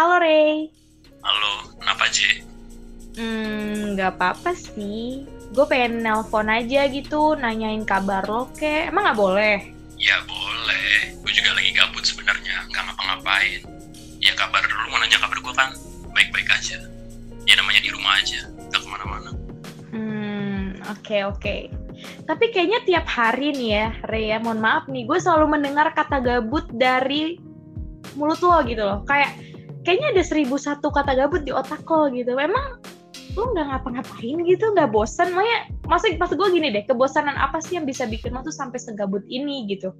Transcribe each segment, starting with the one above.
Halo Ray. Halo, kenapa J? Hmm, nggak apa-apa sih. Gue pengen nelpon aja gitu, nanyain kabar lo ke. Emang nggak boleh? Ya boleh. Gue juga lagi gabut sebenarnya, nggak ngapa-ngapain. Ya kabar lu mau nanya kabar gue kan baik-baik aja. Ya namanya di rumah aja, nggak ke mana-mana. Hmm, oke oke. Tapi kayaknya tiap hari nih ya, Ray ya, mohon maaf nih, gue selalu mendengar kata gabut dari mulut lo gitu loh. Kayak kayaknya ada seribu satu kata gabut di otak lo gitu. Emang lo nggak ngapa-ngapain gitu, nggak bosan? Makanya, maksud, maksud gue gini deh, kebosanan apa sih yang bisa bikin lo tuh sampai segabut ini gitu?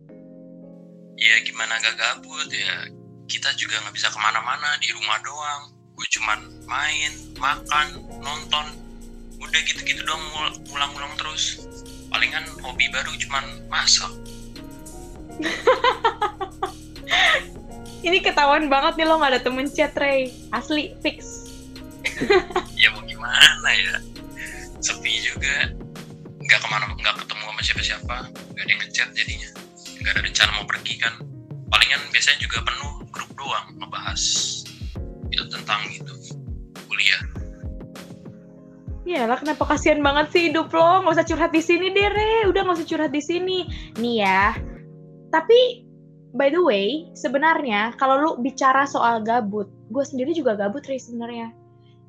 Ya gimana gak gabut ya, kita juga nggak bisa ke mana-mana di rumah doang. Gue cuman main, makan, nonton, udah gitu-gitu doang ulang-ulang terus. Palingan hobi baru cuman masak. Ini ketahuan banget nih lo gak ada temen chat, Ray. Asli, fix. ya mau gimana ya sepi juga nggak ke mana nggak ketemu sama siapa-siapa nggak ada yang ngechat jadinya nggak ada rencana mau pergi kan palingan biasanya juga penuh grup doang ngebahas itu tentang itu kuliah Iyalah kenapa kasihan banget sih hidup lo? Nggak usah curhat di sini deh, Re. Udah nggak usah curhat di sini. Nih ya. Tapi by the way, sebenarnya kalau lu bicara soal gabut, gue sendiri juga gabut, Re sebenarnya.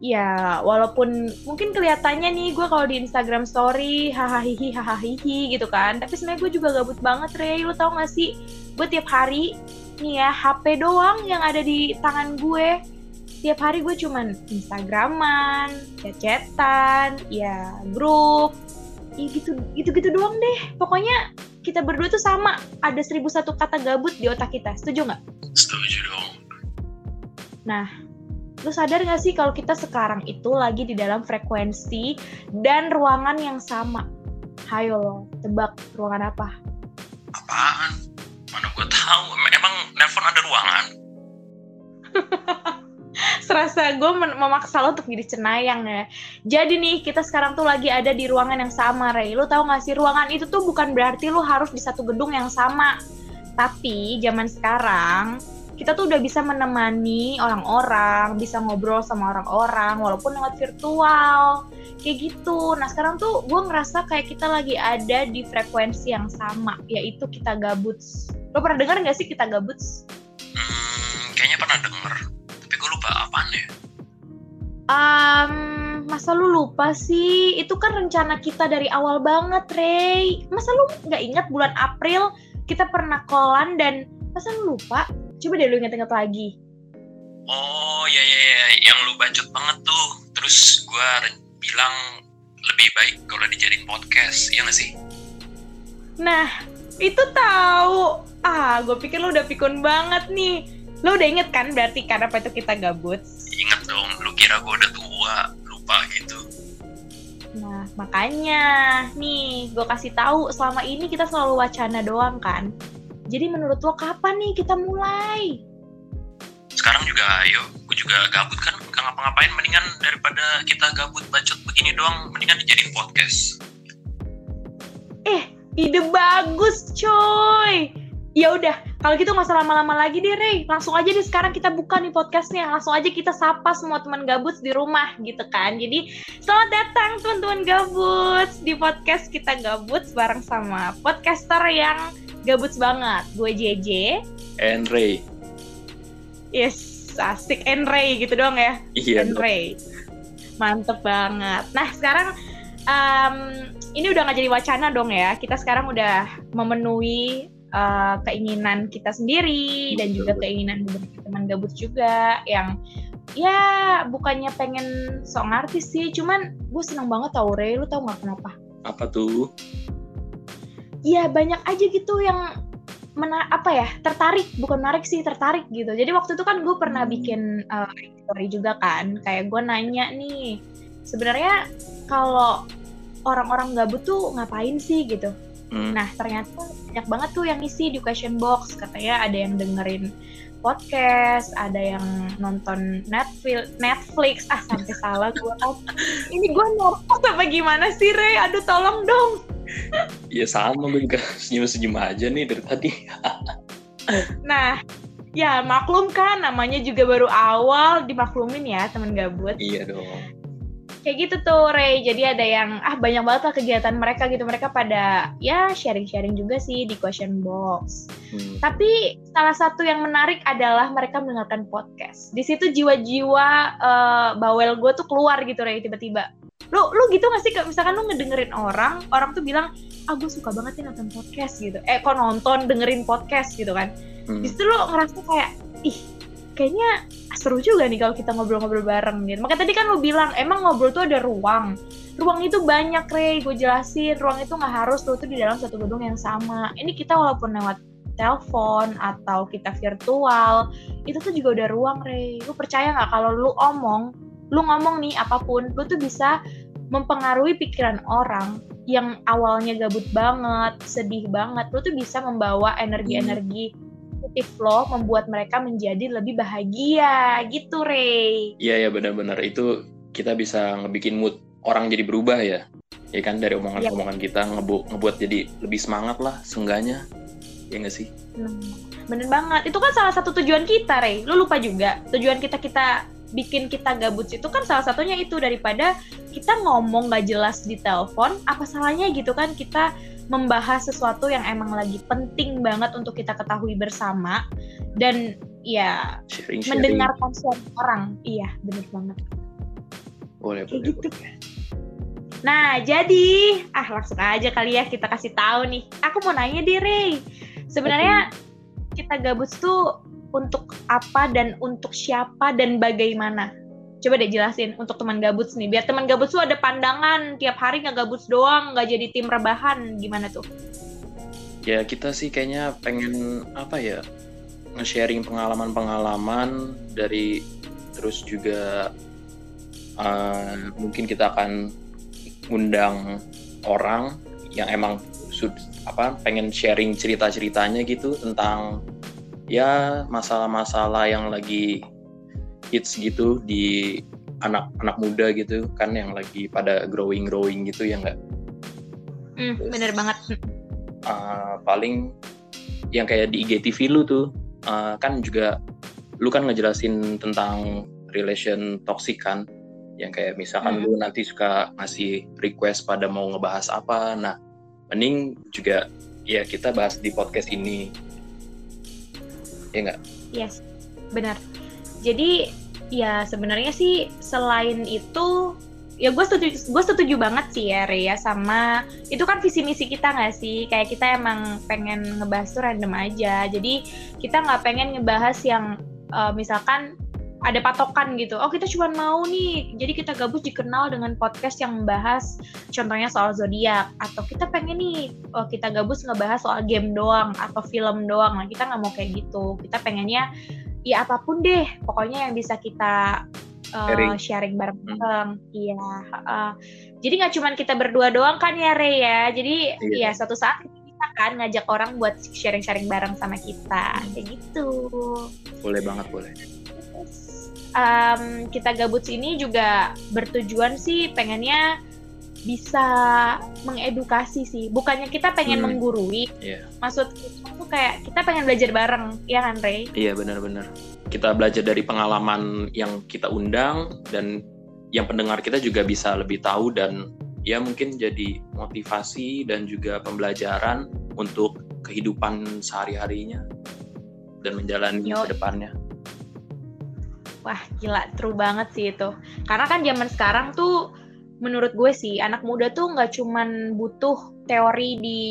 Ya, walaupun mungkin kelihatannya nih gue kalau di Instagram story hahaha hahaha gitu kan. Tapi sebenarnya gue juga gabut banget, Re. Lu tau gak sih? Gue tiap hari nih ya HP doang yang ada di tangan gue tiap hari gue cuman Instagraman, chat-chatan, ya grup, ya gitu gitu doang deh. Pokoknya kita berdua tuh sama, ada seribu satu kata gabut di otak kita. Setuju nggak? setuju dong Nah, lu sadar gak sih kalau kita sekarang itu lagi di dalam frekuensi dan ruangan yang sama? Hayo lo, tebak ruangan apa? apaan serasa gue memaksa lo untuk jadi cenayang ya. Jadi nih kita sekarang tuh lagi ada di ruangan yang sama, Ray. Lo tau gak sih ruangan itu tuh bukan berarti lo harus di satu gedung yang sama. Tapi zaman sekarang kita tuh udah bisa menemani orang-orang, bisa ngobrol sama orang-orang walaupun lewat virtual. Kayak gitu. Nah sekarang tuh gue ngerasa kayak kita lagi ada di frekuensi yang sama, yaitu kita gabut. Lo pernah dengar gak sih kita gabut? hmm, kayaknya pernah denger apaan ya Um, masa lu lupa sih? Itu kan rencana kita dari awal banget, Ray. Masa lu nggak ingat bulan April kita pernah kolan dan masa lu lupa? Coba deh lu inget-inget lagi. oh ya ya ya yang lu bacot banget tuh terus gue bilang lebih baik kalau dijadiin podcast iya gak sih Nah, itu tahu. Ah, gue pikir lu udah pikun banget nih. Lu udah inget kan berarti kan apa itu kita gabut? Ingat dong, lu kira gue udah tua, lupa gitu. Nah, makanya nih gue kasih tahu selama ini kita selalu wacana doang kan. Jadi menurut lo kapan nih kita mulai? Sekarang juga ayo, gue juga gabut kan, gak ngapa-ngapain. Mendingan daripada kita gabut bacot begini doang, mendingan dijadiin podcast. Ide bagus, coy. Ya udah, kalau gitu nggak usah lama-lama lagi deh, Rey. Langsung aja deh sekarang kita buka nih podcastnya. Langsung aja kita sapa semua teman gabut di rumah, gitu kan. Jadi, selamat datang teman-teman gabut di podcast kita gabut bareng sama podcaster yang gabut banget. Gue JJ. and Ray. Yes, asik and Ray gitu doang ya. Iya. and. Ray. Mantep banget. Nah sekarang em, ini udah nggak jadi wacana dong ya. Kita sekarang udah memenuhi eh, keinginan kita sendiri dan juga keinginan beberapa teman gabut juga yang ya bukannya pengen sok ngartis sih, cuman gue seneng banget tau Ray, lu tau nggak kenapa? Apa tuh? Iya banyak aja gitu yang mena apa ya tertarik bukan menarik sih tertarik gitu jadi waktu itu kan gue pernah Hmm. bikin uh, story juga kan kayak gue nanya nih sebenarnya kalau orang-orang gabut tuh ngapain sih gitu Hmm. nah ternyata banyak banget tuh yang isi di question box. Katanya ada yang dengerin podcast ada yang nonton Netflix Netflix. Ah sampai salah gue kan ini gue nervous apa gimana sih Ray aduh tolong dong. Ya sama gue juga. Senyum-senyum aja nih dari tadi. Nah, ya maklum kan namanya juga baru awal dimaklumin ya teman gabut. Iya dong. Kayak gitu tuh Ray. Jadi ada yang ah banyak banget lah kegiatan mereka gitu. Mereka pada ya sharing-sharing juga sih di question box. Hmm. tapi salah satu yang menarik adalah mereka mendengarkan podcast. Di situ jiwa-jiwa eh, bawel gue tuh keluar gitu Ray tiba-tiba. Lu lu gitu gak sih? Misalkan lu ngedengerin orang orang tuh bilang ah gue suka banget nih nonton podcast gitu. Eh kok nonton dengerin podcast gitu kan? Hmm. di situ lu ngerasa kayak ih kayaknya seru juga nih kalau kita ngobrol-ngobrol bareng gitu. Makanya tadi kan lu bilang emang ngobrol tuh ada ruang. Ruang itu banyak, Rey. Gue jelasin, ruang itu nggak harus lu tuh di dalam satu gedung yang sama. Ini kita walaupun lewat telepon atau kita virtual, itu tuh juga udah ruang, Rey. Lu percaya nggak kalau lu omong, lu ngomong nih apa pun, lu tuh bisa mempengaruhi pikiran orang yang awalnya gabut banget, sedih banget, lu tuh bisa membawa energi-energi positif lo membuat mereka menjadi lebih bahagia gitu Ray Iya ya benar-benar itu kita bisa ngebikin mood orang jadi berubah ya. Ya kan dari omongan-omongan kita ngebu ngebuat jadi lebih semangat lah seenggaknya. Ya nggak sih? Hmm, bener banget itu kan salah satu tujuan kita Ray lu lupa juga tujuan kita kita bikin kita gabut itu kan salah satunya itu daripada kita ngomong gak jelas di telepon apa salahnya gitu kan kita membahas sesuatu yang emang lagi penting banget untuk kita ketahui bersama dan ya Sharing-sharing. mendengarkan suara orang iya bener banget Boleh, Kayak boleh, gitu. boleh. Nah, jadi ah langsung aja kali ya kita kasih tahu nih. Aku mau nanya deh, Ray. Sebenarnya kita gabut tuh untuk apa dan untuk siapa dan bagaimana? Coba deh jelasin untuk teman gabut nih. Biar teman gabut tuh ada pandangan tiap hari nggak gabut doang, nggak jadi tim rebahan. Gimana tuh? Ya kita sih kayaknya pengen apa ya nge-sharing pengalaman-pengalaman dari terus juga eh, mungkin kita akan undang orang yang emang sud, apa pengen sharing cerita-ceritanya gitu tentang ya masalah-masalah yang lagi hits gitu di anak-anak muda gitu kan yang lagi pada growing growing gitu ya nggak Terus- bener banget. uh, paling yang kayak di IGTV lu tuh uh, kan juga lu kan ngejelasin tentang relation toxic kan yang kayak misalkan Hmm. lu nanti suka ngasih request pada mau ngebahas apa nah mending juga ya kita bahas di podcast ini ya nggak? Yes, benar. Jadi ya sebenarnya sih selain itu ya gue setuju gue setuju banget sih ya Rey ya sama itu kan visi misi kita nggak sih? Kayak kita emang pengen ngebahas tuh random aja. Jadi kita nggak pengen ngebahas yang eh, misalkan ada patokan gitu. Oh kita cuma mau nih. Jadi kita gabus dikenal dengan podcast yang membahas contohnya soal zodiak. Atau kita pengen nih oh, kita gabus ngebahas soal game doang atau film doang. Nah kita nggak mau kayak gitu. Kita pengennya ya apa pun deh. Pokoknya yang bisa kita uh, Sharing. sharing bareng-bareng. Iya uh, jadi nggak cuma kita berdua doang kan ya Rey ya? Jadi Iya. ya suatu saat kita kan ngajak orang buat sharing-sharing bareng sama kita. Kayak gitu. Boleh banget boleh um, kita gabut sini juga bertujuan sih pengennya bisa mengedukasi sih bukannya kita pengen Hmm. menggurui Iya. maksud kita tuh kayak kita pengen belajar bareng ya kan Rey iya benar-benar kita belajar dari pengalaman yang kita undang dan yang pendengar kita juga bisa lebih tahu dan ya mungkin jadi motivasi dan juga pembelajaran untuk kehidupan sehari-harinya dan menjalani Yo. ke depannya. Wah gila, true banget sih itu. Karena kan zaman sekarang tuh menurut gue sih anak muda tuh nggak cuman butuh teori di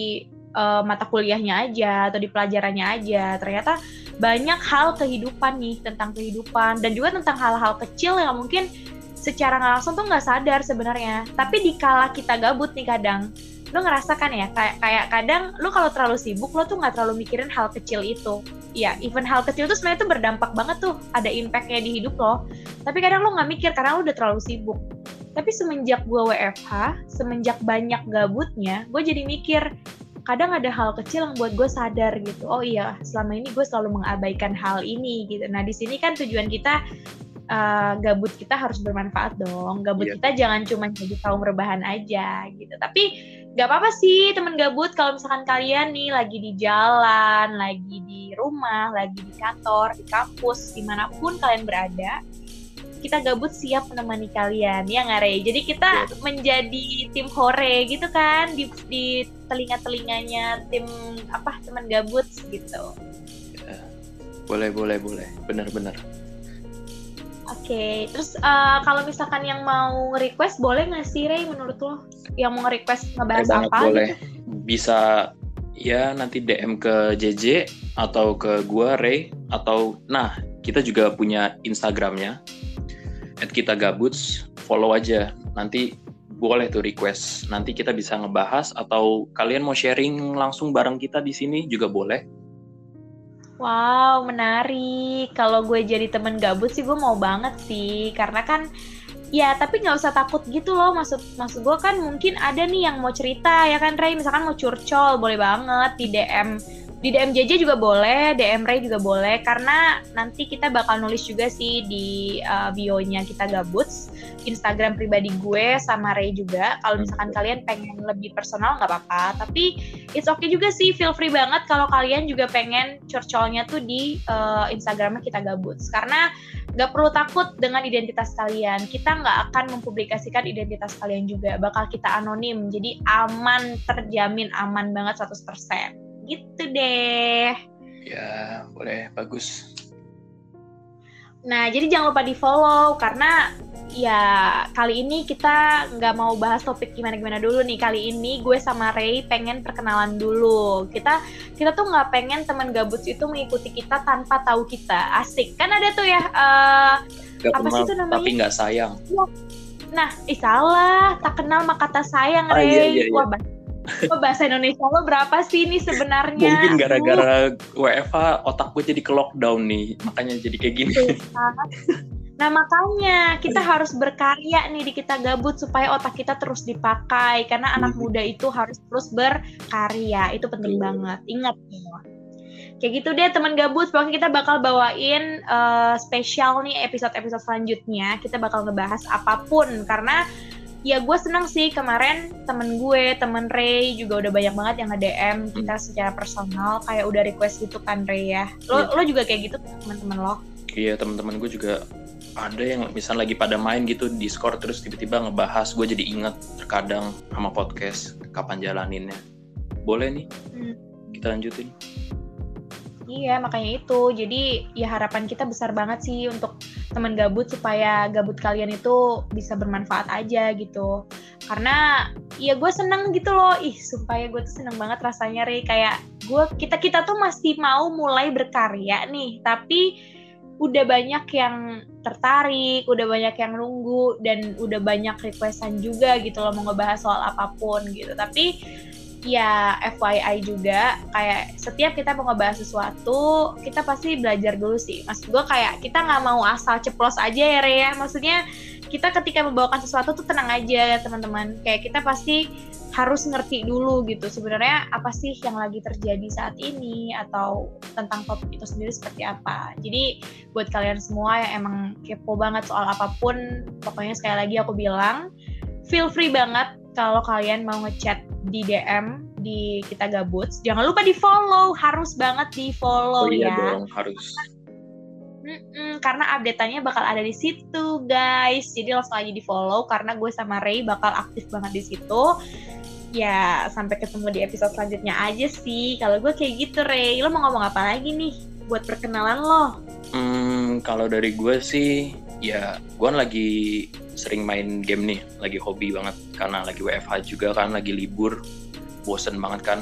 eh, mata kuliahnya aja atau di pelajarannya aja. Ternyata banyak hal kehidupan nih tentang kehidupan dan juga tentang hal-hal kecil yang mungkin secara nggak langsung tuh nggak sadar sebenarnya. Tapi dikala kita gabut nih kadang, lo ngerasa kan ya kayak kayak kadang lo kalau terlalu sibuk lo tuh nggak terlalu mikirin hal kecil itu ya even hal kecil tuh sebenarnya tuh berdampak banget tuh ada impactnya di hidup lo. Tapi kadang lo nggak mikir karena lo udah terlalu sibuk. Tapi semenjak gue WFH semenjak banyak gabutnya gue jadi mikir kadang ada hal kecil yang buat gue sadar gitu. Oh iya selama ini gue selalu mengabaikan hal ini gitu. Nah di sini kan tujuan kita uh, gabut kita harus bermanfaat dong gabut Iya. kita jangan cuma jadi kaum rebahan aja gitu tapi gak apa-apa sih temen gabut kalau misalkan kalian nih lagi di jalan, lagi di rumah, lagi di kantor, di kampus, di mana pun kalian berada, kita gabut siap menemani kalian ya nggak Rey? Jadi kita ya. menjadi tim hore gitu kan di, di telinga-telinganya tim apa teman gabut gitu. Ya. Boleh boleh boleh benar-benar. Oke, okay. terus uh, kalau misalkan yang mau request boleh nggak sih Ray menurut lo? Yang mau request ngebahas boleh apa? Boleh. Gitu? Bisa ya nanti DM ke JJ atau ke gua Ray atau nah kita juga punya Instagramnya at kita gabuts follow aja nanti boleh tuh request nanti kita bisa ngebahas atau kalian mau sharing langsung bareng kita di sini juga boleh Wow, menarik. Kalau gue jadi temen gabut sih gue mau banget sih, karena kan ya tapi nggak usah takut gitu loh. Maksud maksud gue kan mungkin ada nih yang mau cerita ya kan Ray, misalkan mau curcol boleh banget di DM di DM JJ juga boleh, DM Ray juga boleh. Karena nanti kita bakal nulis juga sih di uh, bio-nya kita gabuts. Instagram pribadi gue sama Ray juga. Kalau misalkan kalian pengen lebih personal nggak apa-apa, tapi it's okay juga sih, feel free banget kalau kalian juga pengen curcolnya tuh di uh, Instagramnya kita gabuts. Karena nggak perlu takut dengan identitas kalian. Kita nggak akan mempublikasikan identitas kalian juga, bakal kita anonim, jadi aman, terjamin aman banget 100% gitu deh. Ya, boleh, bagus. Nah, jadi jangan lupa di follow karena ya kali ini kita nggak mau bahas topik gimana-gimana dulu nih. Kali ini gue sama Ray pengen perkenalan dulu. Kita kita tuh nggak pengen teman gabut itu mengikuti kita tanpa tahu kita. Asik kan ada tuh ya. Uh, gak apa sih itu namanya? Tapi nggak sayang. Nah, ih salah. Tak kenal maka tak sayang, ah, Ray. Iya, iya, iya. Wah, Bahasa Indonesia lo berapa sih ini sebenarnya? Mungkin gara-gara WFH otak gue jadi ke lockdown nih, makanya jadi kayak gini. Nah makanya kita harus berkarya nih di kita gabut supaya otak kita terus dipakai karena anak hmm. muda itu harus terus berkarya itu penting banget ingat ya. Kayak gitu deh teman gabut, pokoknya kita bakal bawain uh, spesial nih episode-episode selanjutnya. Kita bakal ngebahas apa pun karena ya gue seneng sih. Kemarin temen gue temen Ray juga udah banyak banget yang nge-DM kita secara personal. Kayak udah request gitu kan Ray ya. Lo yeah. lo juga kayak gitu teman-teman lo? Iya teman-teman gue juga ada yang misal lagi pada main gitu di Discord terus tiba-tiba ngebahas. Gue jadi inget terkadang sama podcast kapan jalaninnya. Boleh nih? Hmm. kita lanjutin Iya, makanya itu. Jadi ya harapan kita besar banget sih untuk teman gabut supaya gabut kalian itu bisa bermanfaat aja gitu. Karena ya gue seneng gitu loh. Ih, supaya gue tuh seneng banget rasanya Re kayak gue kita kita tuh masih mau mulai berkarya nih, tapi udah banyak yang tertarik, udah banyak yang nunggu dan udah banyak requestan juga gitu loh mau ngebahas soal apa pun gitu. Tapi ya FYI juga. Kayak setiap kita mau ngebahas sesuatu kita pasti belajar dulu sih. Maksud gue kayak kita nggak mau asal ceplos aja ya Rea maksudnya kita ketika membawakan sesuatu tuh tenang aja ya teman-teman. Kayak kita pasti harus ngerti dulu gitu sebenarnya apa sih yang lagi terjadi saat ini atau tentang topik itu sendiri seperti apa. Jadi buat kalian semua yang emang kepo banget soal apa pun pokoknya sekali lagi aku bilang feel free banget kalau kalian mau ngechat di DM di kita gabut jangan lupa di follow harus banget di follow oh, iya ya. dong, harus. Mm-mm, karena update-nya bakal ada di situ guys. Jadi langsung aja di follow karena gue sama Ray bakal aktif banget di situ. Ya sampai ketemu di episode selanjutnya aja sih. Kalau gue kayak gitu Ray. Lo mau ngomong apa lagi nih? Buat perkenalan lo. Hmm, kalau dari gue sih ya gue lagi sering main game nih, lagi hobi banget karena lagi WFH juga kan, lagi libur, bosen banget kan.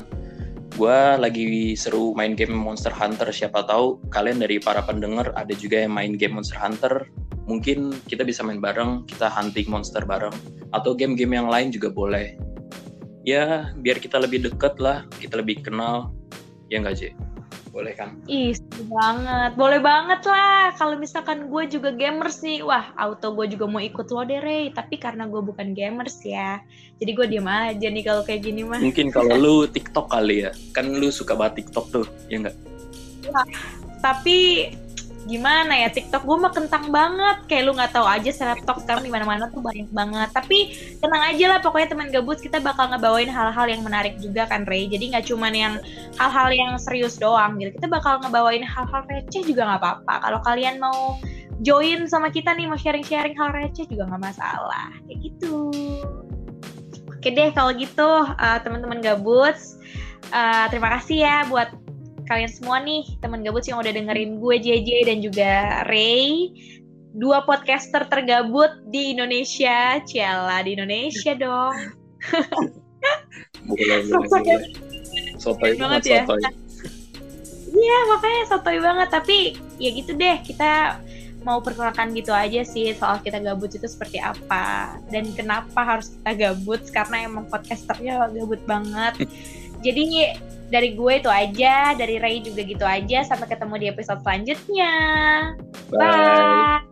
Gue lagi seru main game Monster Hunter, siapa tahu kalian dari para pendengar ada juga yang main game Monster Hunter, mungkin kita bisa main bareng, kita hunting monster bareng, atau game-game yang lain juga boleh. Ya, biar kita lebih deket lah, kita lebih kenal, ya nggak sih? Boleh kan? Ih, banget. Boleh banget lah. Kalau misalkan gue juga gamers nih, wah auto gue juga mau ikut lo deh, Ray. Tapi karena gue bukan gamers ya, jadi gue diem aja nih kalau kayak gini mah. Mungkin kalau lu TikTok kali ya, kan lu suka banget TikTok tuh, ya nggak? Ya, tapi gimana ya TikTok gue mah kentang banget. Kayak lu nggak tahu aja seleb talk sekarang di mana-mana tuh banyak banget. Tapi tenang aja lah pokoknya teman gabut kita bakal ngebawain hal-hal yang menarik juga kan Ray jadi nggak cuman yang hal-hal yang serius doang gitu. Kita bakal ngebawain hal-hal receh juga nggak apa-apa. Kalau kalian mau join sama kita nih mau sharing-sharing hal receh juga nggak masalah. Kayak gitu. Oke deh kalau gitu uh, teman-teman gabut uh, terima kasih ya buat kalian semua nih teman gabut yang udah dengerin gue JJ dan juga Ray. Dua podcaster tergabut di Indonesia. Ciala di Indonesia dong. Boleh boleh sotoy. banget ya. iya makanya sotoy banget. Tapi ya gitu deh. Kita mau perkenalkan gitu aja sih soal kita gabut itu seperti apa. Dan kenapa harus kita gabut? Karena emang podcasternya gabut banget jadi dari gue itu aja, dari Ray juga gitu aja. Sampai ketemu di episode selanjutnya. Bye. Bye.